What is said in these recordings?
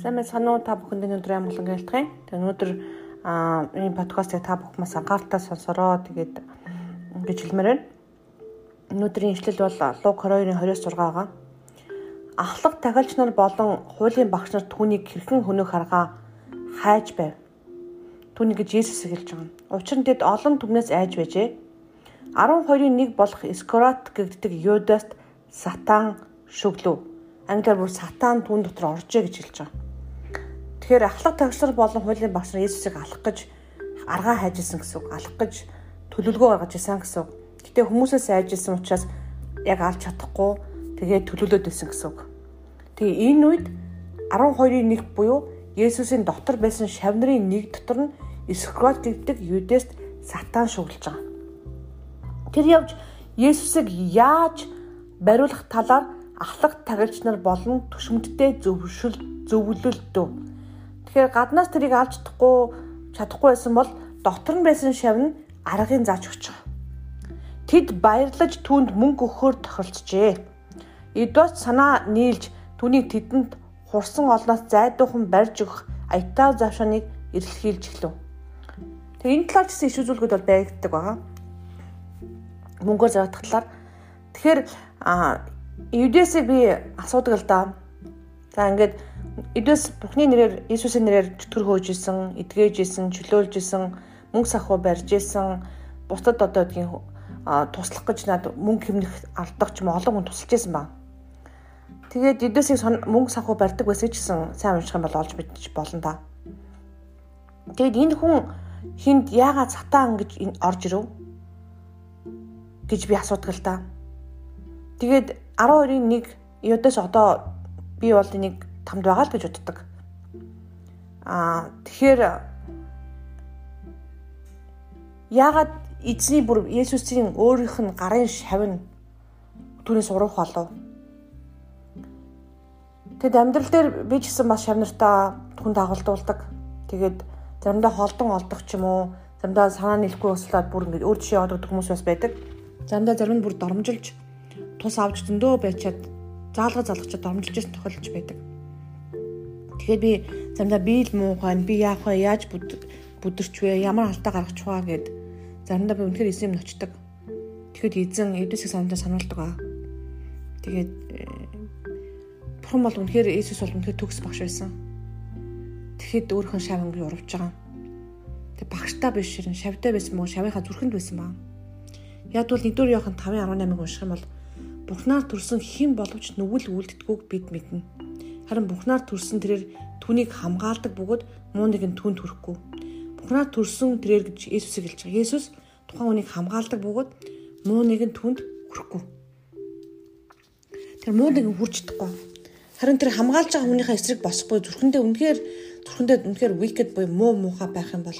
Сайн байна уу та бүхэнд өнөөдөр амгалан гэлтгэн. Тэгээ өнөөдөр аа энэ подкастыг та бүхэн бас анхааралтай сонсороо тэгээд гэж хэлмээр байна. Өнөөдрийн ишлэл бол Луг 22-ын 26 байгаа. Ахлах тахилч нар болон хуулийн багш нар түүнийг хэрхэн хөнөөх аргаа хайж байв. Түүнийг гэж Есүс хэлж байгаа. Учир нь тэд олон түмнээс айж байжээ. 12-ын 1 болох Искорат гэгддэг Юдаст сатан шүглөв англиар бүр сатан түүн дотор оржээ гэж хэлж байгаа. Тэгэхээр ахлах тагшлар болон хуулийн багш нар Есүсийг алах гэж аргаа хайжсэн гэсэн үг. Алах гэж төлөвлөгөө гаргаж исэн гэсэн үг. Гэтэ хүмүүсээс айжсэн учраас яг алж чадахгүй тэгээд төлөвлөд байсан гэсэн үг. Тэгээ энэ үед 12-ийн 1 буюу Есүсийн дотор байсан шавнырын нэг дотор нь Искрот гэдэг юдэст сатан шуглаж байгаа. Тэр явж Есүсийг яаж бариулах талаар ахлах тагилч нар болон төшөмтдээ зөвшөл зөвлөлдөө. Тэгэхээр гаднаас тэрийг алж чадахгүй чадахгүй байсан бол дотор нь байсан шавь нь аргын зааж өгч байгаа. Тэд баярлаж түүнд мөнгө өгөхөөр тохиролцжээ. Эдвас санаа нийлж түүнийг тэдэнд хурсан олноос зайдуухан барьж өгөх аятаа завшааныг эрэлхийлж эхлэв. Тэгээ энэ талаар ч гэсэн иш үзүүлгүүд бол байгддаг байгаа. Мөнгөөр зарагдах талаар. Тэгэхээр Юдэсээ би асуудаг л да. За ингээд Эдвэс Бурхны нэрээр Иесусийн нэрээр чөтгөр хөөжсэн, эдгээжсэн, чөлөөлжсэн, мөнгө сахуу барьжсэн, бусдад одоо гэдгийг туслах гэж над мөнгө хэмнэх алдах ч юм олон хүн тусалж байсан ба. Тэгээд Эдвэсийг мөнгө сахуу барьдаг байсан ч гэсэн сайн унших юм бол олж мэдчих болно да. Тэгээд энэ хүн хинд яагаад сатан гэж орж ирв гэж би асуудаг л да. Тэгээд 12-ын 1 Юдас одоо би бол энийг тамд байгаа л гэж боддог. Аа тэгэхээр яагаад эзний бүр Есүсийн өөрийнх нь гарын шавь нь түүнээс уруух болов? Тэгэд амьдрал дээр би ч гэсэн бас шавнартаа түн дагуулдуулдаг. Тэгээд заримдаа холдон олдох ч юм уу, заримдаа санаа нийлэхгүй услаад бүр ингэ өөр жишээ одогдох хүмүүс бас байдаг. Заримдаа зарим нь бүр дормжилж тус авч зөндөө байчаад заалга залгачаад ормжилж тохиолж байдаг. Тэгэхээр би заримдаа би л муухай би яах вэ яаж бүдэрч вэ ямар алдаа гаргах чугаа гэд заримдаа би үнэхээр эзэм ночдаг. Тэгэхэд эзэн эвдэсийг санамдаа сануулдаг аа. Тэгээд э, бурхан бол үнэхээр Иесус бол үнэхээр төгс багш байсан. Тэгэхэд өөрхөн шав өнгө урвж байгаа. Тэг багштай биш ширэн шавтай байсан мó шавынхаа зүрхэнд байсан баа. Яг бол 1-р Иохан 5:18-ыг унших юм бол Бурхнаар төрсөн хэн боловч нүгэл үлддэггүйг бид мэднэ. Харин Бурхнаар төрсөн тэрээр түүнийг хамгаалдаг бөгөөд муу нэгэн түн төрөхгүй. Бурхнаар төрсөн тэрээр гэж Есүсийг хэлж байгаа. Есүс тухайн хүнийг хамгаалдаг бөгөөд муу нэгэн түнд хүрэхгүй. Тэр муу нэгэн хүрч чадахгүй. Харин тэр хамгаалж байгаа хүнийхээ эсрэг босхгүй зүрхэндээ үнэхээр зүрхэндээ үнэхээр wicked буюу муу муухай байх юм бол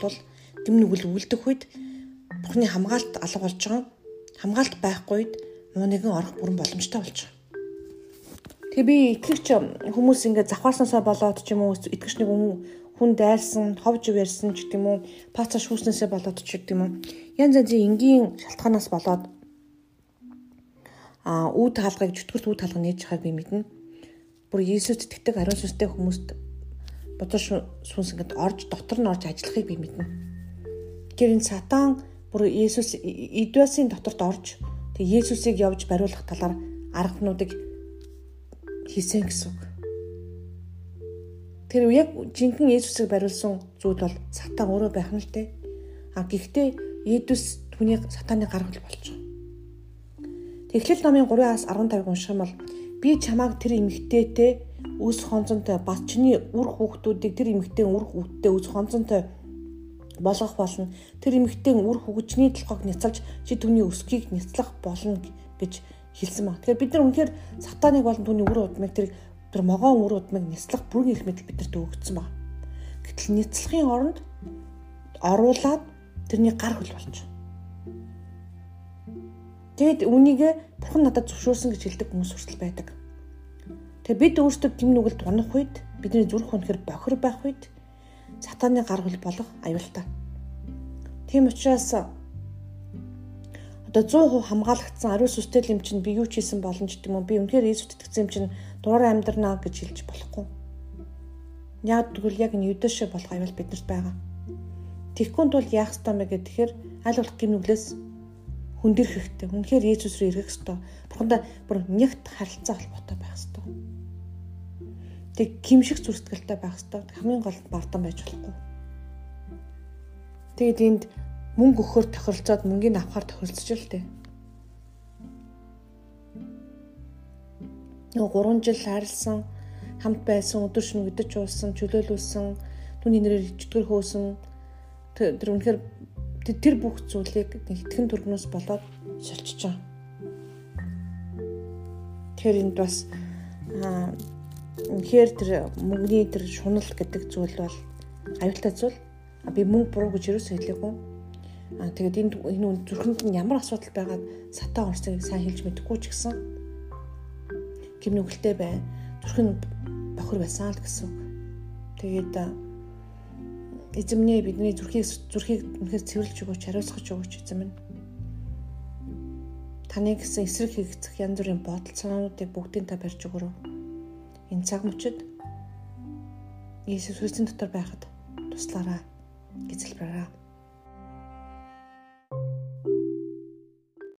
дэм нүгэл үлдэх үед Бурхны хамгаалт алга болж байгаа. Хамгаалт байхгүй үед муу нэгэн орох бүрэн боломжтой болж байгаа. Тэгээ би итгэвч хүмүүс ингээд завхаарснасаа болоод ч юм уу итгэвч нэг хүн дайрсан, ховж ярьсан ч гэдэг юм уу, паца шүүснээсээ болоод ч гэдэг юм уу. Янз янзын энгийн шалтгаанаас болоод а үүд хаалгыг чөтгөрт үүд хаалга нээж байгааг би мэднэ. Бүр Иесус итгэдэг ариун сүнстэй хүмүүст бодож сүнс ингээд орж дотор нь орж ажиллахыг би мэднэ. Тэгэхээр энэ сатан бүр Иесус эдвэсийн доторт орж Тэг Есүсийг явж бариулах талаар аргануудыг хийсэн гэсэн үг. Тэр яг жинхэнэ Есүсийг бариулсан зүйл бол сатан өөрөө байх нь л дээ. А гэхдээ Есүс түүний сатаны гаргал болж байгаа. Тэглэл номын 3-аас 15-ыг унших юм бол би чамааг тэр эмэгтэйтэй үс хонцонтой бас чиний үр хүүхдүүдийг тэр эмэгтэй үр хүүхдтэй үс хонцонтой болгох болно. Тэр эмэгтэй үр хөгжний толгойг няцалж чи түүний өсгийг няцлах болно гэж хэлсэн ба. Тэгэхээр бид нар үнэхээр сатаныг болон түүний үр удмыг тэр тэр могоон үр удмыг няцлах бүрэн их мэдл бидэрт өгөгдсөн ба. Гэтэл няцлахын оронд оруулаад тэрний гар хөл болж. Тэгэд үнийг бурхан надад зөвшөөрсөн гэж хэлдэг хүмүүс хүртэл байдаг. Тэгээ бид өөрсдөө гим нүгэлд унах үед бидний зүрх үнэхэр бохир байх үед сатаны гар хөл болох аюултай. Тийм учраас одоо 100% хамгаалагдсан ариун сүстэй юм чинь би юу ч хийсэн боломж гэдэг юм би үнэхээр Иесус итгэсэн юм чинь дураар амьдрнаа гэж хэлж болохгүй. Яг тэгвэл яг энэ юдэшэ болох аюул биднэрт байгаа. Тэгэхгүй тул яах ёстой мэ гэхээр аль болох гимнүглээс хүндэрх хэрэгтэй. Үнэхээр Есүс рүү эргэх ёстой. Бурхандаа бүр нягт харилцаа холбоотой байх ёстой. Тэг гимших зүрстгэлтэй байх ёстой. Хамгийн гол бардам байж болохгүй. Тэгэд энд мөнгө өгөхөр тохиролцоод мөнгөний авахар тохиролцож л тээ. Нөгөө 3 жил харилсан, хамт байсан, өдөр шөнө өдөж уусан, чөлөөлүүлсэн, түүний нэрээр ичдгэр хөөсөн тэр үнэхээр тэр бүх зүйлийг итгэн төргнөөс болоод шилжиж байгаа. Тэр энд бас үнэхээр тэр мөнгөний тэр шунал гэдэг зүйл бол аюултай зүйл. Би мөнгө буруу гэж юусоо хэлээгүй. Аа тэгээд энэ энэ зүрхэнд нь ямар асуудал байгаад сатаа орсыг сайн хэлж мэдэхгүй ч гэсэн гимнүгэлтэй бай. Зүрхэн бохор байсан л гэсэн. Тэгээд эзэмнээ бидний зүрхийг зүрхийг үнэхээр цэвэрлж өгөөч, хариуцгаж өгөөч эзэм нь. Таны гэсэн эсрэг хийгдэх янз бүрийн бодол санаануудыг бүгдийг та барьж өгөрөө. Энэ цаг мөчид Иесус Христосийн дотор байхад туслаарай гэж залбираа.